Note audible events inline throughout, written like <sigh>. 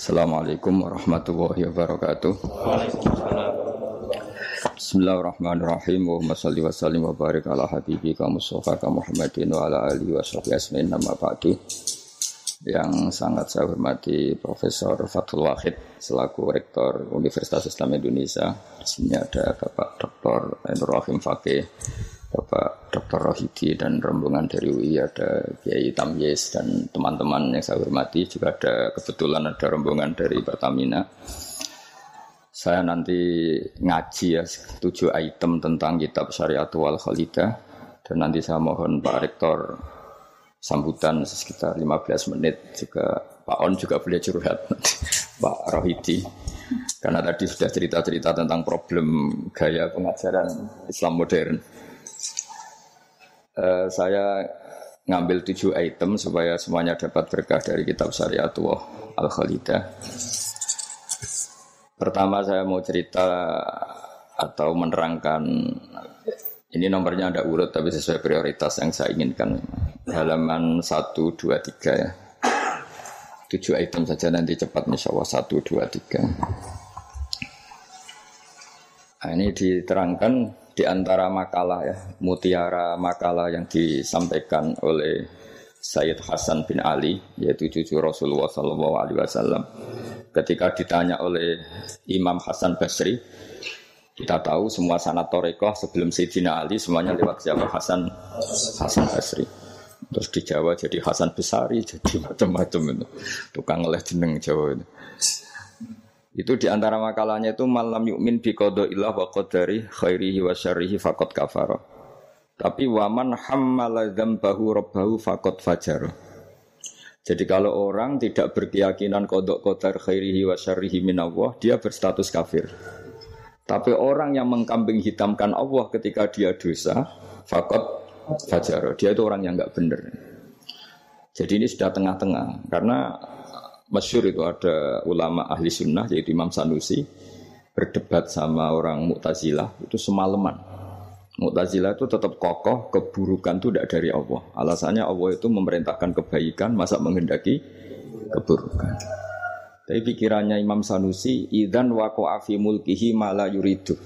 Assalamualaikum warahmatullahi wabarakatuh. Bismillahirrahmanirrahim. Wa salli wa sallim wa barik ala habibika Mustafa Muhammadin wa ala alihi wa sahbihi asmin nama ba'du. Yang sangat saya hormati Profesor Fathul Wahid selaku Rektor Universitas Islam Indonesia. Di sini ada Bapak Dr. Nur Rahim Fakih, Bapak Dr. Rohidi dan rombongan dari UI ada Kiai Tamyes dan teman-teman yang saya hormati juga ada kebetulan ada rombongan dari Pertamina. Saya nanti ngaji ya tujuh item tentang kitab Syariat wal Khalidah dan nanti saya mohon Pak Rektor sambutan sekitar 15 menit juga Pak On juga boleh curhat <laughs> Pak Rohidi karena tadi sudah cerita-cerita tentang problem gaya pengajaran Islam modern. Eh, saya ngambil tujuh item supaya semuanya dapat berkah dari kitab Syariatullah Al-Khalidah. Pertama saya mau cerita atau menerangkan ini nomornya ada urut tapi sesuai prioritas yang saya inginkan. Halaman 1, 2, 3 ya. Tujuh item saja nanti cepat insya Allah 1, 2, 3. Nah, ini diterangkan di antara makalah ya, mutiara makalah yang disampaikan oleh Sayyid Hasan bin Ali yaitu cucu Rasulullah Sallallahu Alaihi Wasallam. Ketika ditanya oleh Imam Hasan Basri kita tahu semua sanat torekoh sebelum Sayyidina Ali semuanya lewat siapa? Hasan Hasan Basri. Terus di Jawa jadi Hasan Besari <laughs> jadi macam-macam itu. Tukang oleh jeneng Jawa itu itu di antara makalahnya itu malam yukmin bi ilah wa qadari khairihi wa syarrihi faqad kafara. Tapi waman hammala dzambahu rabbahu faqad fajara. Jadi kalau orang tidak berkeyakinan kodok qadar khairihi wa syarrihi min Allah, dia berstatus kafir. Tapi orang yang mengkambing hitamkan Allah ketika dia dosa, faqad fajara. Dia itu orang yang enggak benar. Jadi ini sudah tengah-tengah karena masyur itu ada ulama ahli sunnah yaitu Imam Sanusi berdebat sama orang Mu'tazilah itu semalaman. Mu'tazilah itu tetap kokoh keburukan itu tidak dari Allah. Alasannya Allah itu memerintahkan kebaikan masa menghendaki keburukan. Tapi pikirannya Imam Sanusi idan waqa'a fi mulkihi mala yuridu.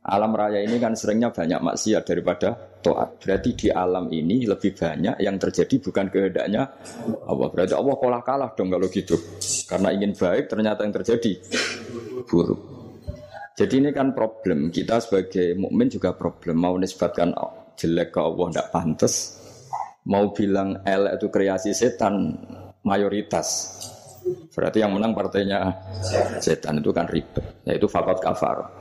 Alam raya ini kan seringnya banyak maksiat daripada toat. Berarti di alam ini lebih banyak yang terjadi bukan kehendaknya Allah. Berarti Allah kalah kalah dong kalau gitu. Karena ingin baik ternyata yang terjadi buruk. Jadi ini kan problem. Kita sebagai mukmin juga problem. Mau nisbatkan jelek ke Allah tidak pantas. Mau bilang L itu kreasi setan mayoritas. Berarti yang menang partainya setan itu kan ribet. Yaitu fakot kafar.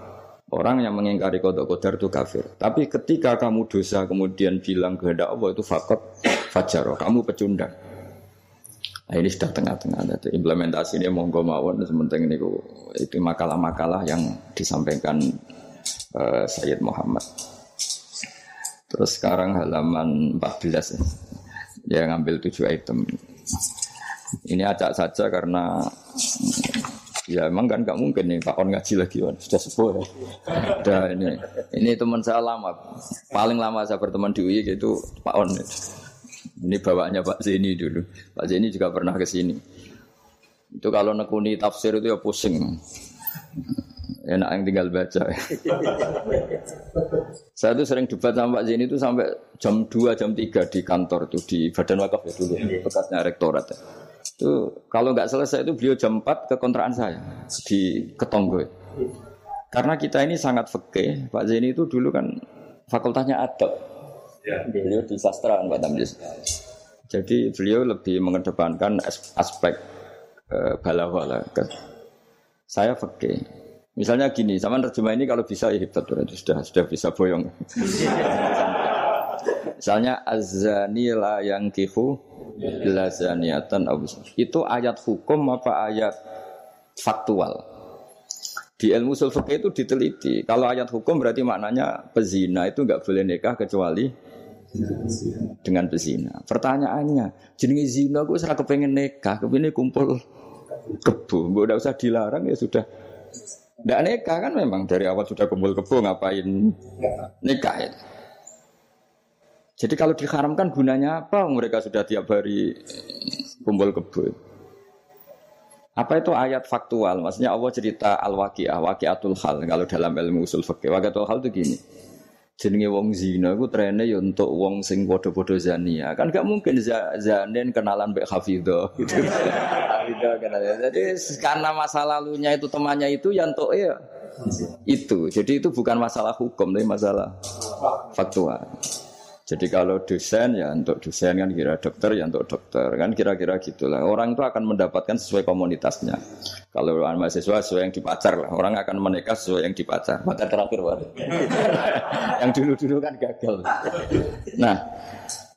Orang yang mengingkari kodok kodar itu kafir. Tapi ketika kamu dosa kemudian bilang kehendak Allah itu fakot fajar, kamu pecundang. Nah ini sudah tengah-tengah. Implementasi ini monggo mawon sementing ini itu makalah-makalah yang disampaikan uh, Sayyid Muhammad. Terus sekarang halaman 14 ya. Ngambil tujuh item. Ini acak saja karena Ya emang kan nggak mungkin nih Pak On ngaji lagi kan sudah sepuh ya. Udah ini ini teman saya lama paling lama saya berteman di UI itu Pak On. Ini bawaannya Pak Zeni dulu. Pak Zeni juga pernah ke sini. Itu kalau nekuni tafsir itu ya pusing. Enak yang tinggal baca. saya tuh sering debat sama Pak Zeni itu sampai jam 2, jam 3 di kantor tuh di Badan Wakaf ya dulu, bekasnya rektorat ya. Itu kalau nggak selesai itu beliau jam 4 ke kontrakan saya di Ketonggo. Karena kita ini sangat fakih. Pak Zaini itu dulu kan fakultasnya adab. Ya. Beliau di sastra Pak Tamjiz. Jadi beliau lebih mengedepankan aspek uh, balawala. Saya fakih. Misalnya gini, sama terjemah ini kalau bisa ya hebat berarti sudah sudah bisa boyong. <laughs> Misalnya azani la yang kifu bila zaniatan Itu ayat hukum apa ayat faktual? Di ilmu usul itu diteliti. Kalau ayat hukum berarti maknanya pezina itu nggak boleh nikah kecuali dengan pezina. Pertanyaannya, jenis zina gue serah kepengen nikah, kepengen kumpul gue udah usah dilarang ya sudah. Tidak nikah kan memang dari awal sudah kumpul kebu ngapain nikah ya. Jadi kalau diharamkan gunanya apa? Mereka sudah tiap hari kumpul kebun. Apa itu ayat faktual? Maksudnya Allah cerita al-waqi'ah, waqi'atul hal. Kalau dalam ilmu usul fikih, waqi'atul hal itu gini. Jenenge wong zina iku trene ya untuk wong sing padha-padha zania. Kan gak mungkin zanen kenalan mbek Hafidho <laughs> gitu. Hafidho kenalan. Jadi karena masa lalunya itu temannya itu yang untuk ya itu. Jadi itu bukan masalah hukum, tapi masalah faktual. Jadi kalau dosen ya untuk dosen kan kira dokter ya untuk dokter kan kira-kira gitulah. Orang itu akan mendapatkan sesuai komunitasnya. Kalau mahasiswa sesuai yang dipacar lah. Orang akan menikah sesuai yang dipacar. Maka terakhir <laughs> yang dulu-dulu kan gagal. Nah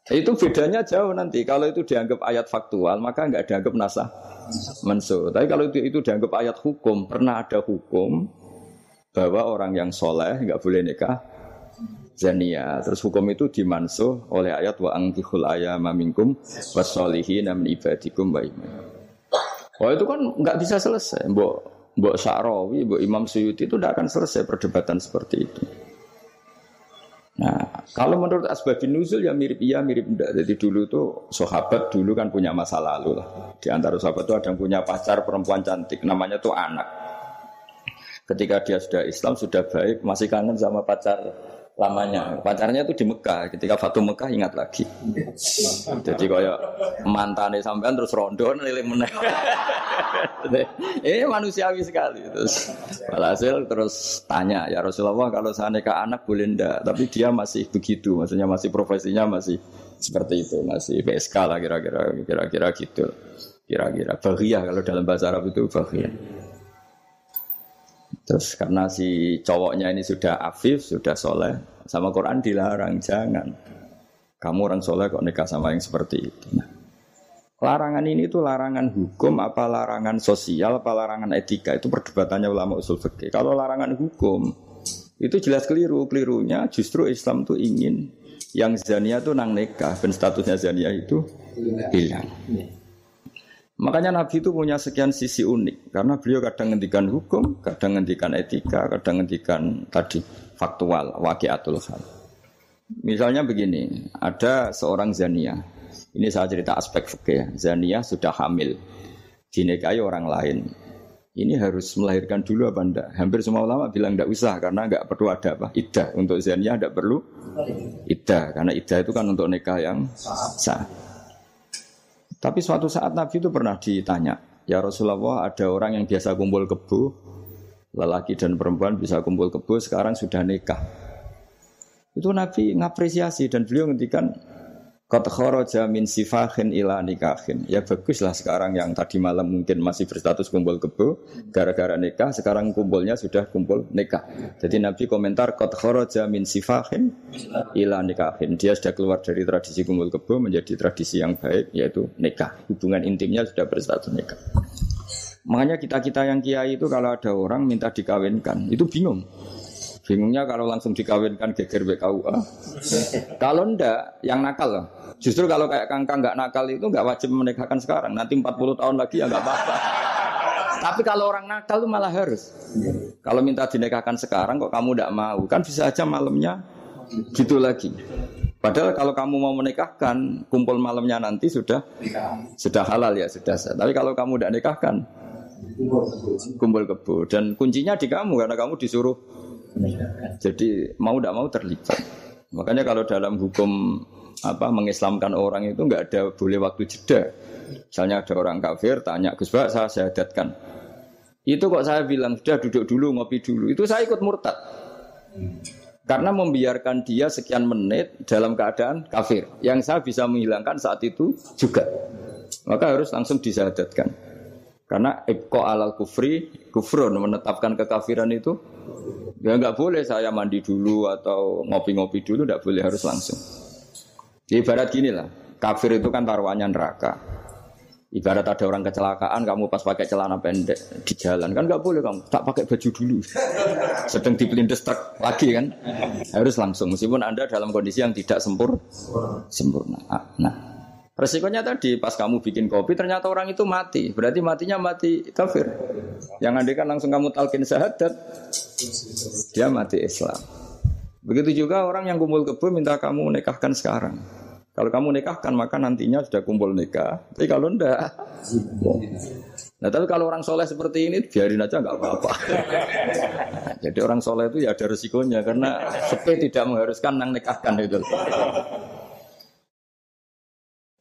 itu bedanya jauh nanti. Kalau itu dianggap ayat faktual maka nggak dianggap nasah menso. Tapi kalau itu, itu dianggap ayat hukum, pernah ada hukum bahwa orang yang soleh nggak boleh nikah zania. Terus hukum itu dimansuh oleh ayat wa angkihul ayama minkum wasolihin min ibadikum wa Oh itu kan nggak bisa selesai. Mbok Mbok Sa'rawi, Mbok Imam Suyuti itu tidak akan selesai perdebatan seperti itu. Nah, kalau menurut asbabin nuzul ya mirip iya, mirip enggak. Jadi dulu tuh sahabat dulu kan punya masa lalu lah. Di antara sahabat itu ada yang punya pacar perempuan cantik, namanya tuh anak. Ketika dia sudah Islam, sudah baik, masih kangen sama pacar lamanya. Pacarnya itu di Mekah. Ketika Fatu Mekah ingat lagi. <laughs> Jadi kayak mantannya sampean terus rondo nilai meneh. Ini manusiawi sekali. Terus alhasil terus tanya ya Rasulullah kalau saya nikah anak boleh ndak? Tapi dia masih begitu, maksudnya masih profesinya masih seperti itu, masih PSK lah kira-kira kira-kira gitu. Kira-kira bahagia kalau dalam bahasa Arab itu bahagia. Terus karena si cowoknya ini sudah afif, sudah soleh, sama Quran dilarang jangan. Kamu orang soleh kok nikah sama yang seperti itu. Nah, larangan ini itu larangan hukum, apa larangan sosial, apa larangan etika itu perdebatannya ulama usul fikih. Kalau larangan hukum itu jelas keliru, kelirunya justru Islam tuh ingin yang zania tuh nang nikah dan statusnya zania itu hilang. Makanya Nabi itu punya sekian sisi unik karena beliau kadang ngendikan hukum, kadang ngendikan etika, kadang ngendikan tadi faktual, waqiatul hal. Misalnya begini, ada seorang zania. Ini saya cerita aspek fikih. Zania sudah hamil, dinikahi orang lain. Ini harus melahirkan dulu apa enggak? Hampir semua ulama bilang enggak usah karena enggak perlu ada apa? Iddah. Untuk zania enggak perlu iddah karena iddah itu kan untuk nikah yang sah. Tapi suatu saat Nabi itu pernah ditanya, ya Rasulullah ada orang yang biasa kumpul kebu, lelaki dan perempuan bisa kumpul kebu, sekarang sudah nikah. Itu Nabi ngapresiasi dan beliau ngendikan Kharaja min sifahin ila nikahin. Ya baguslah sekarang yang tadi malam mungkin masih berstatus kumpul kebo gara-gara nikah sekarang kumpulnya sudah kumpul nikah. Jadi Nabi komentar kharaja min sifahin ila nikahin. Dia sudah keluar dari tradisi kumpul kebo menjadi tradisi yang baik yaitu nikah. Hubungan intimnya sudah berstatus nikah. Makanya kita-kita yang kiai itu kalau ada orang minta dikawinkan, itu bingung. Bingungnya kalau langsung dikawinkan geger BKUA. kalau ndak, yang nakal loh. Justru kalau kayak kangkang nggak nakal itu nggak wajib menikahkan sekarang. Nanti 40 tahun lagi ya nggak apa-apa. <laughs> Tapi kalau orang nakal itu malah harus. Kalau minta dinikahkan sekarang kok kamu tidak mau, kan bisa aja malamnya gitu lagi. Padahal kalau kamu mau menikahkan, kumpul malamnya nanti sudah sudah halal ya sudah. Tapi kalau kamu tidak nikahkan, kumpul kebo dan kuncinya di kamu karena kamu disuruh jadi mau tidak mau terlibat. Makanya kalau dalam hukum apa mengislamkan orang itu nggak ada boleh waktu jeda. Misalnya ada orang kafir tanya Gus Bak saya syahadatkan. Itu kok saya bilang sudah duduk dulu ngopi dulu. Itu saya ikut murtad. Karena membiarkan dia sekian menit dalam keadaan kafir. Yang saya bisa menghilangkan saat itu juga. Maka harus langsung disyahadatkan. Karena ibqa alal kufri kufrun menetapkan kekafiran itu Ya nggak boleh saya mandi dulu atau ngopi-ngopi dulu, nggak boleh harus langsung. Ya, ibarat gini lah, kafir itu kan taruhannya neraka. Ibarat ada orang kecelakaan, kamu pas pakai celana pendek di jalan kan nggak boleh kamu tak pakai baju dulu. Sedang dipelindes truk lagi kan, harus langsung meskipun anda dalam kondisi yang tidak sempur, sempurna. Nah, resikonya tadi pas kamu bikin kopi ternyata orang itu mati, berarti matinya mati kafir. Yang anda kan langsung kamu talkin syahadat, dia mati Islam. Begitu juga orang yang kumpul kebo minta kamu nikahkan sekarang. Kalau kamu nikahkan maka nantinya sudah kumpul nikah. Tapi kalau enggak, Nah tapi kalau orang soleh seperti ini biarin aja nggak apa-apa. <laughs> jadi orang soleh itu ya ada resikonya karena sepe tidak mengharuskan nang nikahkan itu.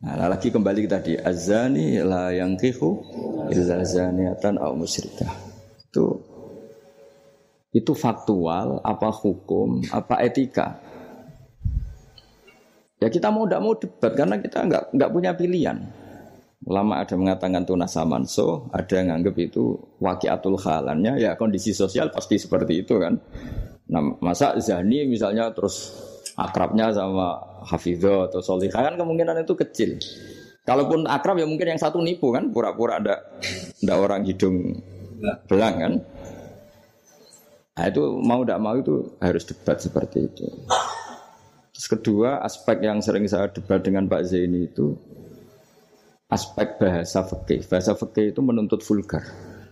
Nah lagi kembali tadi azani la yang kihu illa zaniatan au musyrikah. Itu itu faktual, apa hukum, apa etika. Ya kita mau tidak mau debat karena kita nggak nggak punya pilihan. Lama ada mengatakan tunas samanso, ada yang nganggap itu wakiatul halannya, ya kondisi sosial pasti seperti itu kan. Nah, masa Zani misalnya terus akrabnya sama Hafidho atau Solihah kan kemungkinan itu kecil. Kalaupun akrab ya mungkin yang satu nipu kan, pura-pura ada ada orang hidung belang kan. Nah itu mau tidak mau itu harus debat seperti itu. Terus kedua aspek yang sering saya debat dengan Pak Zaini itu aspek bahasa fikih. Bahasa fikih itu menuntut vulgar.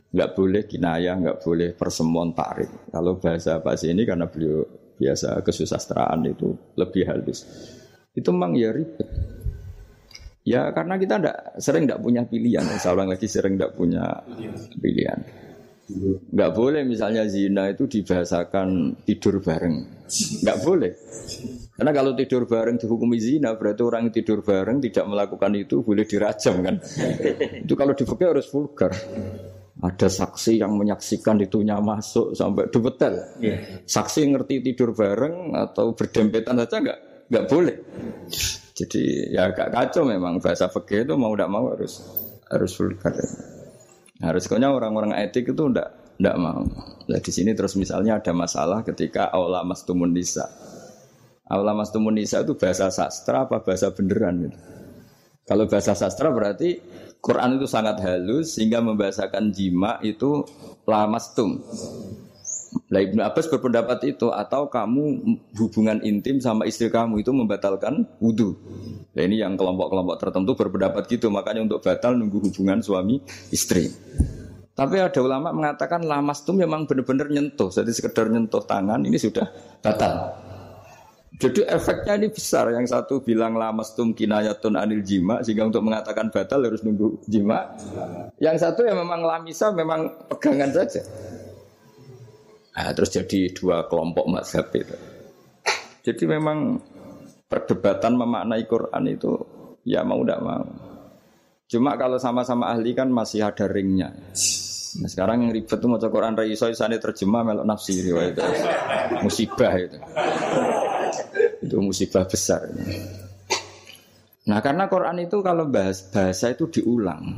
Nggak boleh kinayah, nggak boleh persemuan tarik. Kalau bahasa bahasa ini karena beliau biasa kesusastraan itu lebih halus. Itu memang ya ribet. Ya karena kita enggak, sering tidak punya pilihan. Ulang lagi sering tidak punya pilihan. Nggak boleh misalnya zina itu dibahasakan tidur bareng. Nggak boleh. Karena kalau tidur bareng dihukumi zina berarti orang yang tidur bareng tidak melakukan itu boleh dirajam kan. itu kalau di harus vulgar. Ada saksi yang menyaksikan itunya masuk sampai dubetel. Yeah. Saksi ngerti tidur bareng atau berdempetan saja nggak nggak boleh. Jadi ya agak kacau memang bahasa fikih itu mau tidak mau harus harus vulgar. Kayaknya orang-orang etik itu ndak ndak mau. Nah, di sini terus misalnya ada masalah ketika aula mastumun nisa. Aula mastumun nisa itu bahasa sastra apa bahasa beneran gitu. Kalau bahasa sastra berarti Quran itu sangat halus sehingga membahasakan jima itu lamastum. Nah Ibnu Abbas berpendapat itu atau kamu hubungan intim sama istri kamu itu membatalkan wudhu. Nah ini yang kelompok-kelompok tertentu berpendapat gitu makanya untuk batal nunggu hubungan suami istri. Tapi ada ulama mengatakan lamas itu memang benar-benar nyentuh. Jadi sekedar nyentuh tangan ini sudah batal. Jadi efeknya ini besar. Yang satu bilang lamas tum kinayatun anil jima sehingga untuk mengatakan batal harus nunggu jima. Yang satu ya memang lamisa memang pegangan saja. Nah, terus jadi dua kelompok mazhab itu. Jadi memang perdebatan memaknai Quran itu ya mau tidak mau. Cuma kalau sama-sama ahli kan masih ada ringnya. Nah, sekarang yang ribet itu mau Quran rai isane terjemah melok nafsi riwayat itu. Musibah itu. itu musibah besar. Nah, karena Quran itu kalau bahas bahasa itu diulang.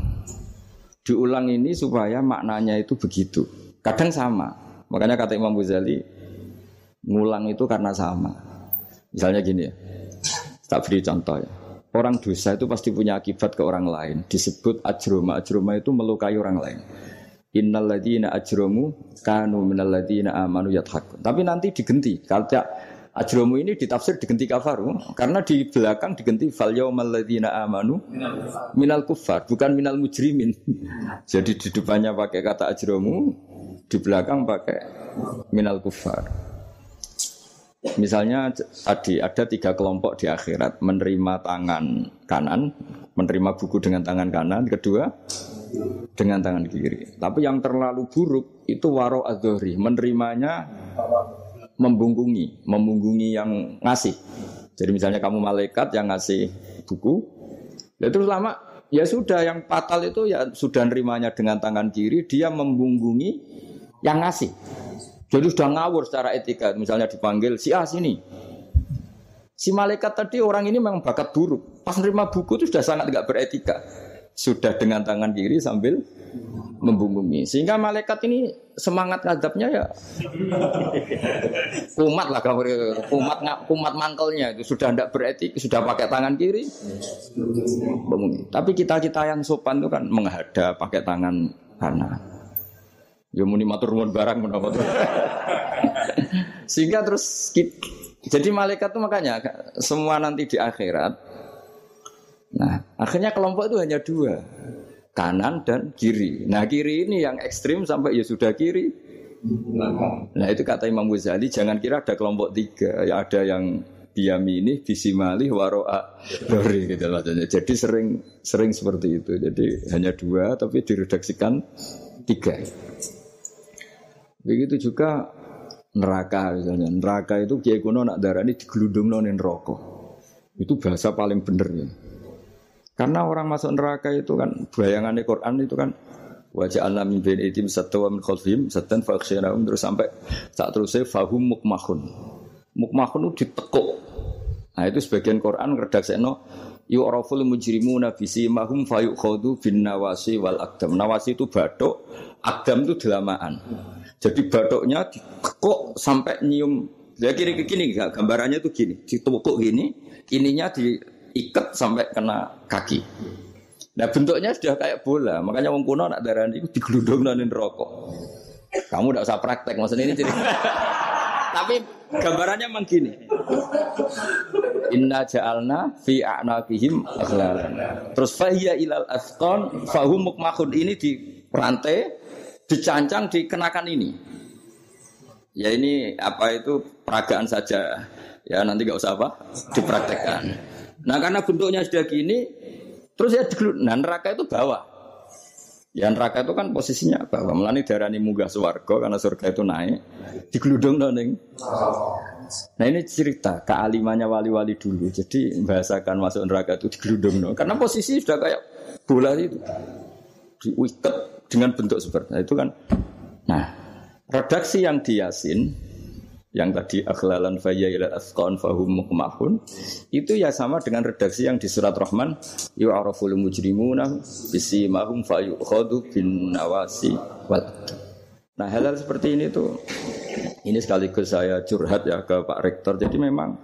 Diulang ini supaya maknanya itu begitu. Kadang sama. Makanya kata Imam Ghazali ngulang itu karena sama. Misalnya gini ya. Tak beri contoh ya. Orang dosa itu pasti punya akibat ke orang lain. Disebut ajroma. Ajroma itu melukai orang lain. Innal ladina ajromu kanu minal ladina amanu yathakun. Tapi nanti digenti. Kalau ajromu ini ditafsir digenti kafaru karena di belakang digenti fal ladina amanu minal kufar bukan minal mujrimin. <laughs> Jadi di depannya pakai kata ajromu, di belakang pakai minal kufar. Misalnya tadi ada tiga kelompok di akhirat menerima tangan kanan, menerima buku dengan tangan kanan, kedua dengan tangan kiri. Tapi yang terlalu buruk itu waro adhori, menerimanya membungkungi, membungkungi yang ngasih. Jadi misalnya kamu malaikat yang ngasih buku, ya terus lama ya sudah yang fatal itu ya sudah nerimanya dengan tangan kiri, dia membungkungi yang ngasih. Jadi sudah ngawur secara etika, misalnya dipanggil si A sini. Si malaikat tadi orang ini memang bakat buruk. Pas nerima buku itu sudah sangat tidak beretika sudah dengan tangan kiri sambil membungkungi. Sehingga malaikat ini semangat ngadapnya ya <laughs> kumat lah kalau kumat kumat mantelnya itu sudah tidak beretik, sudah pakai tangan kiri. Tapi kita-kita yang sopan itu kan menghadap pakai tangan kanan. Ya muni matur nuwun barang menapa Sehingga terus jadi malaikat itu makanya semua nanti di akhirat Nah, akhirnya kelompok itu hanya dua, kanan dan kiri. Nah, kiri ini yang ekstrim sampai ya sudah kiri. Nah, itu kata Imam Ghazali, jangan kira ada kelompok tiga, ya ada yang biyamini bisimali waroa dori gitu maksudnya. Jadi sering sering seperti itu. Jadi hanya dua tapi diredaksikan tiga. Begitu juga neraka misalnya. Neraka itu kiai kuno nak darah ini digelundung nonin rokok. Itu bahasa paling bener ya. Karena orang masuk neraka itu kan bayangan Quran itu kan wajah alam min bin satu wa min khalfihim satan terus sampai saat terusnya fahum mukmahun mukmahun itu ditekuk Nah itu sebagian Quran redakseno yu'raful mujrimuna bisimahum fayukhadu bin nawasi wal akdam. Nawasi itu batuk, akdam itu delamaan. Jadi batuknya dikekuk sampai nyium. Ya kiri ke kini gambarannya itu gini, ditukuk gini, ininya diikat sampai kena kaki. Nah bentuknya sudah kayak bola, makanya wong kuno nak darah itu digelundung nanin rokok. Kamu tidak usah praktek, maksudnya ini cerita. <laughs> Tapi gambarannya memang gini. Inna ja'alna fi a'naqihim aghlalan. Terus fahiya ilal asqan fahum mukmahun ini di rantai dicancang dikenakan ini. Ya ini apa itu peragaan saja. Ya nanti gak usah apa dipraktekkan. Nah karena bentuknya sudah gini, terus ya nah neraka itu bawah. Ya neraka itu kan posisinya bawah. Melani darani munggah swarga karena surga itu naik. Digeludung ning. Nah ini cerita kealimannya wali-wali dulu. Jadi membahasakan masuk neraka itu digeludung no. Karena posisi sudah kayak bola itu. Diikat dengan bentuk seperti itu kan. Nah, redaksi yang di Yasin yang tadi akhlalan faya ila asqan fahum mukmahun itu ya sama dengan redaksi yang di surat Rahman yu'araful mujrimuna bisimahum fayukhadu bin nawasi wal Nah hal-hal seperti ini tuh ini sekaligus saya curhat ya ke Pak Rektor. Jadi memang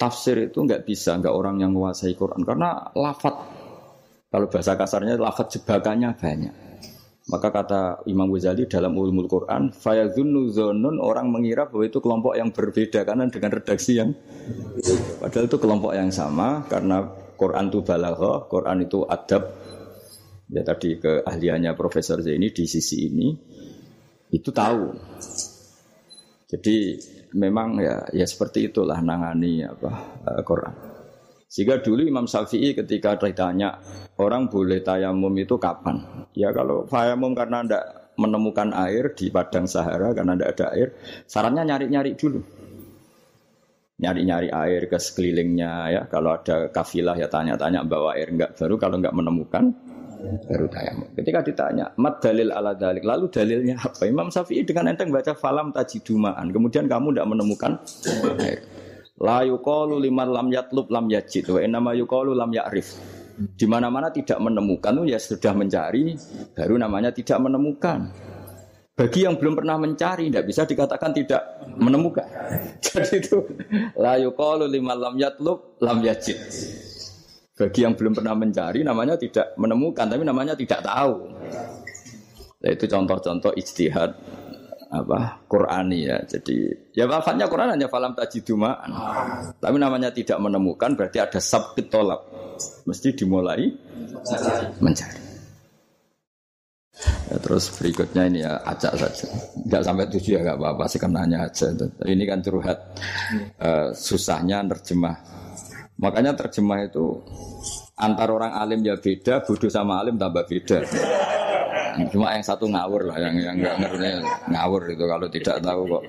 tafsir itu nggak bisa nggak orang yang menguasai Quran karena lafat kalau bahasa kasarnya lafat jebakannya banyak. Maka kata Imam Ghazali dalam ulumul Quran, fayadzunnu zonun orang mengira bahwa itu kelompok yang berbeda karena dengan redaksi yang padahal itu kelompok yang sama karena Quran itu balaghah, Quran itu adab. Ya tadi keahliannya Profesor Zaini di sisi ini itu tahu. Jadi memang ya ya seperti itulah nangani apa uh, Quran. Sehingga dulu Imam Syafi'i ketika ditanya orang boleh tayamum itu kapan? Ya kalau tayamum karena tidak menemukan air di padang Sahara karena tidak ada air, sarannya nyari-nyari dulu. Nyari-nyari air ke sekelilingnya ya. Kalau ada kafilah ya tanya-tanya bawa air enggak. Baru kalau enggak menemukan baru tayamum. Ketika ditanya, mat dalil ala dalik, lalu dalilnya apa? Imam Syafi'i dengan enteng baca falam tajidumaan. Kemudian kamu tidak menemukan air. La yuqalu liman lam yatlub lam yajid wa inama yuqalu lam ya'rif. Di mana-mana tidak menemukan ya sudah mencari, baru namanya tidak menemukan. Bagi yang belum pernah mencari, tidak bisa dikatakan tidak menemukan. <laughs> Jadi itu la yuqalu liman lam yatlub lam yajid. Bagi yang belum pernah mencari namanya tidak menemukan, tapi namanya tidak tahu. Nah, itu contoh-contoh ijtihad apa Qurani ya. Jadi ya wafatnya Quran hanya falam tajidumaan. Tapi namanya tidak menemukan berarti ada sabit tolak. Mesti dimulai mencari. Ya, terus berikutnya ini ya acak saja. Enggak sampai tujuh ya enggak apa-apa sih kenanya aja. Ini kan curhat uh, susahnya nerjemah Makanya terjemah itu antar orang alim ya beda, bodoh sama alim tambah beda. Cuma yang satu ngawur lah, yang yang nggak ngerti ngawur itu kalau tidak tahu kok.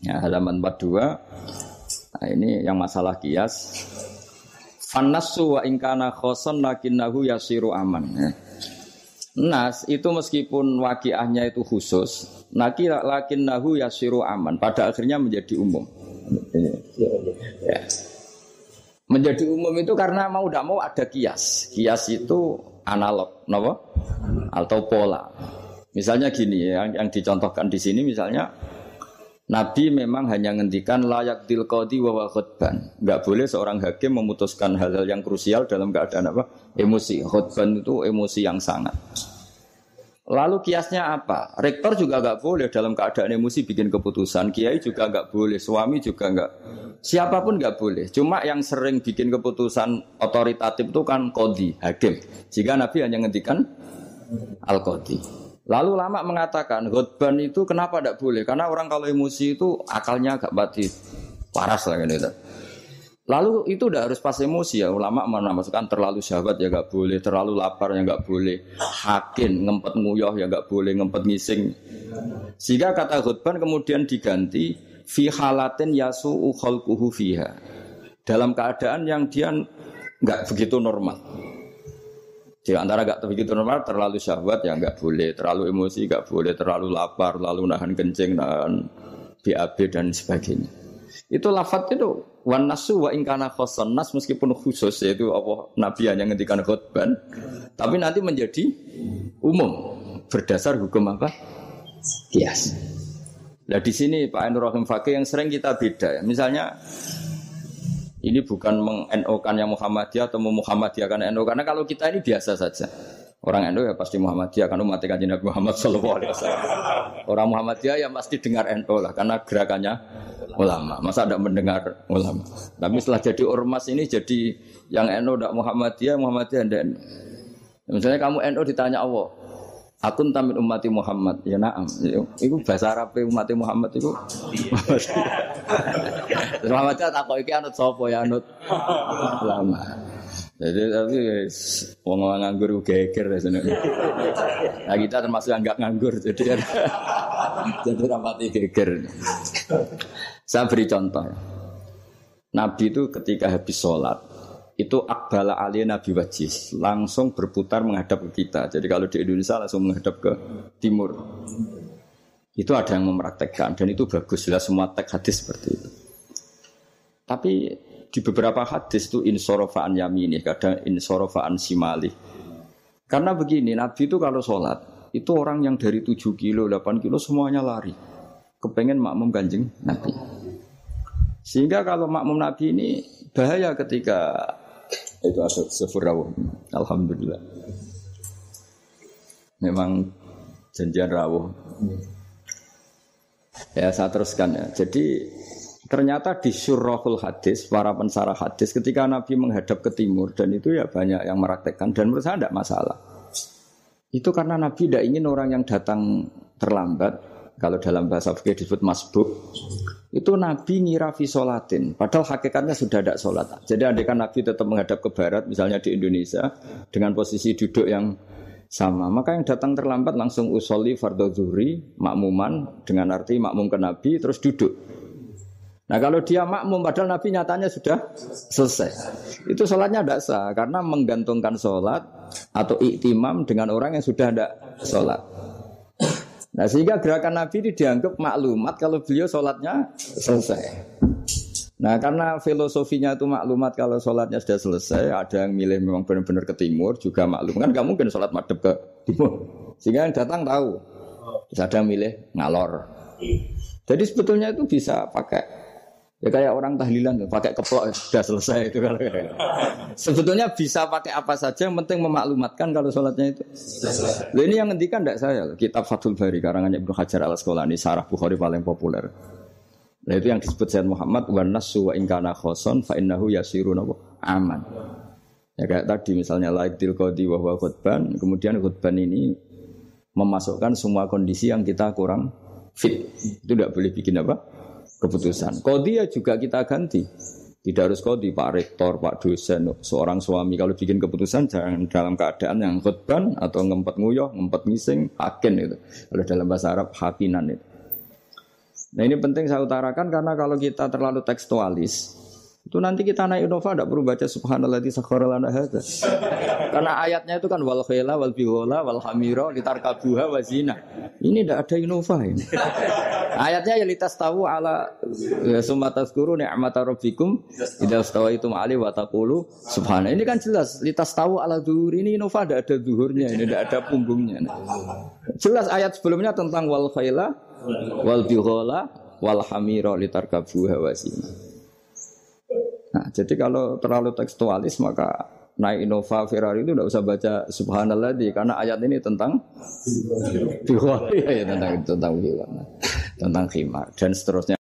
Ya, halaman 42. Nah, ini yang masalah kias. Fanasu wa ingkana khoson lakinnahu yasiru aman. Ya. Nas itu meskipun wakiahnya itu khusus, naki lakinnahu yasiru aman. Pada akhirnya menjadi umum. Ya. Menjadi umum itu karena mau tidak mau ada kias. Kias itu analog, nopo? Atau pola. Misalnya gini ya, yang, yang dicontohkan di sini misalnya Nabi memang hanya ngendikan layak tilkodi wa khutban. Enggak boleh seorang hakim memutuskan hal-hal yang krusial dalam keadaan apa? Emosi. Khutban itu emosi yang sangat. Lalu kiasnya apa? Rektor juga nggak boleh dalam keadaan emosi bikin keputusan. Kiai juga nggak boleh, suami juga nggak. Siapa pun nggak boleh. Cuma yang sering bikin keputusan otoritatif itu kan kodi, hakim. Jika Nabi hanya ngendikan al kodi. Lalu lama mengatakan khutban itu kenapa tidak boleh? Karena orang kalau emosi itu akalnya agak mati. Paras lah kan itu. Lalu itu udah harus pas emosi ya ulama menamakan terlalu syahwat ya nggak boleh, terlalu lapar ya nggak boleh, hakin ngempet nguyah ya nggak boleh, ngempet ngising. Sehingga kata khutban kemudian diganti fi halatin yasu khalquhu fiha. Dalam keadaan yang dia nggak begitu normal. Di antara nggak begitu normal, terlalu syahwat ya nggak boleh, terlalu emosi nggak boleh, terlalu lapar, lalu nahan kencing, nahan BAB dan sebagainya. Itu lafat itu wan nasu wa ingkana khoson nas meskipun khusus yaitu apa Nabi hanya ngendikan khutban tapi nanti menjadi umum berdasar hukum apa? Kias. Nah di sini Pak Enur Rahim Fakih yang sering kita beda ya. Misalnya ini bukan meng kan yang Muhammadiyah atau Muhammadiyahkan NO karena kalau kita ini biasa saja. Orang NU ya pasti Muhammadiyah karena umat kanjeng Nabi Muhammad Shallallahu Alaihi Wasallam. Orang Muhammadiyah ya pasti dengar NU lah karena gerakannya ulama. Masa tidak mendengar ulama? Tapi setelah jadi ormas ini jadi yang NU tidak Muhammadiyah, Muhammadiyah tidak NU. Misalnya kamu NU ditanya Allah, Akun tamin umati Muhammad. Ya naam. Itu bahasa Arab umat Muhammad itu. Terus Muhammadiyah tak kok iki anut sapa ya anut ulama. Jadi tapi wong nganggur geger ya Nah kita termasuk yang nggak nganggur jadi <laughs> jadi rapati geger. Saya beri contoh. Nabi itu ketika habis sholat itu akbala ali nabi wajis langsung berputar menghadap ke kita. Jadi kalau di Indonesia langsung menghadap ke timur. Itu ada yang mempraktekkan dan itu bagus jelas semua teks hadis seperti itu. Tapi di beberapa hadis itu insorofaan yamini, kadang insorofaan simali. Karena begini, Nabi itu kalau sholat, itu orang yang dari 7 kilo, 8 kilo semuanya lari. Kepengen makmum ganjing Nabi. Sehingga kalau makmum Nabi ini bahaya ketika itu asal sefur Alhamdulillah. Memang janjian rawuh. Ya saya teruskan ya. Jadi Ternyata di surahul hadis, para pensara hadis, ketika Nabi menghadap ke timur, dan itu ya banyak yang meraktekkan, dan menurut saya tidak masalah. Itu karena Nabi tidak ingin orang yang datang terlambat, kalau dalam bahasa fikih disebut masbuk, itu Nabi ngira solatin, padahal hakikatnya sudah tidak sholat. Jadi andaikan Nabi tetap menghadap ke barat, misalnya di Indonesia, dengan posisi duduk yang sama. Maka yang datang terlambat langsung usoli fardhu zuhri, makmuman, dengan arti makmum ke Nabi, terus duduk. Nah kalau dia makmum padahal Nabi nyatanya sudah selesai. Itu sholatnya tidak sah karena menggantungkan sholat atau iktimam dengan orang yang sudah tidak sholat. Nah sehingga gerakan Nabi ini dianggap maklumat kalau beliau sholatnya selesai. Nah karena filosofinya itu maklumat kalau sholatnya sudah selesai, ada yang milih memang benar-benar ke timur juga maklum kan nggak mungkin sholat madep ke timur. Sehingga yang datang tahu. Terus ada yang milih ngalor. Jadi sebetulnya itu bisa pakai Ya kayak orang tahlilan pakai keplok sudah selesai itu kalau sebetulnya bisa pakai apa saja yang penting memaklumatkan kalau sholatnya itu. Ini yang ngendikan tidak saya kitab Fathul Bari karangannya Ibnu Hajar al Asqalani Sarah Bukhari paling populer. Nah itu yang disebut Sayyid Muhammad wa nasu wa ingkana khoson fa innahu yasirun aman. Ya kayak tadi misalnya laik tilqadi wa huwa khutban, kemudian khutban ini memasukkan semua kondisi yang kita kurang fit. Itu tidak boleh bikin apa? Keputusan. Kodia juga kita ganti. Tidak harus kodi Pak Rektor, Pak dosen, seorang suami kalau bikin keputusan jangan dalam keadaan yang khutban atau ngempet nguyah, ngempet ngising, hakin itu. Kalau dalam bahasa Arab hakinan itu. Nah ini penting saya utarakan karena kalau kita terlalu tekstualis, itu nanti kita naik Innova tidak perlu baca subhanallah di lana hadza. Karena ayatnya itu kan wal khayla wal bihola wal hamira litarkabuha wa zina. Ini tidak ada Innova ini. Ayatnya ya litas tahu ala ya sumatas guru ni'mata rabbikum idza stawaitum ali wa taqulu subhana. Ini kan jelas litas tahu ala zuhur ini Innova tidak ada zuhurnya, ini tidak ada punggungnya. Jelas ayat sebelumnya tentang wal khayla wal bihola wal hamira litarkabuha wa zina. Nah, jadi kalau terlalu tekstualis maka naik Innova Ferrari itu tidak usah baca Subhanallah di karena ayat ini tentang biwa <laughs> ya, tentang tentang biwa tentang khimar dan seterusnya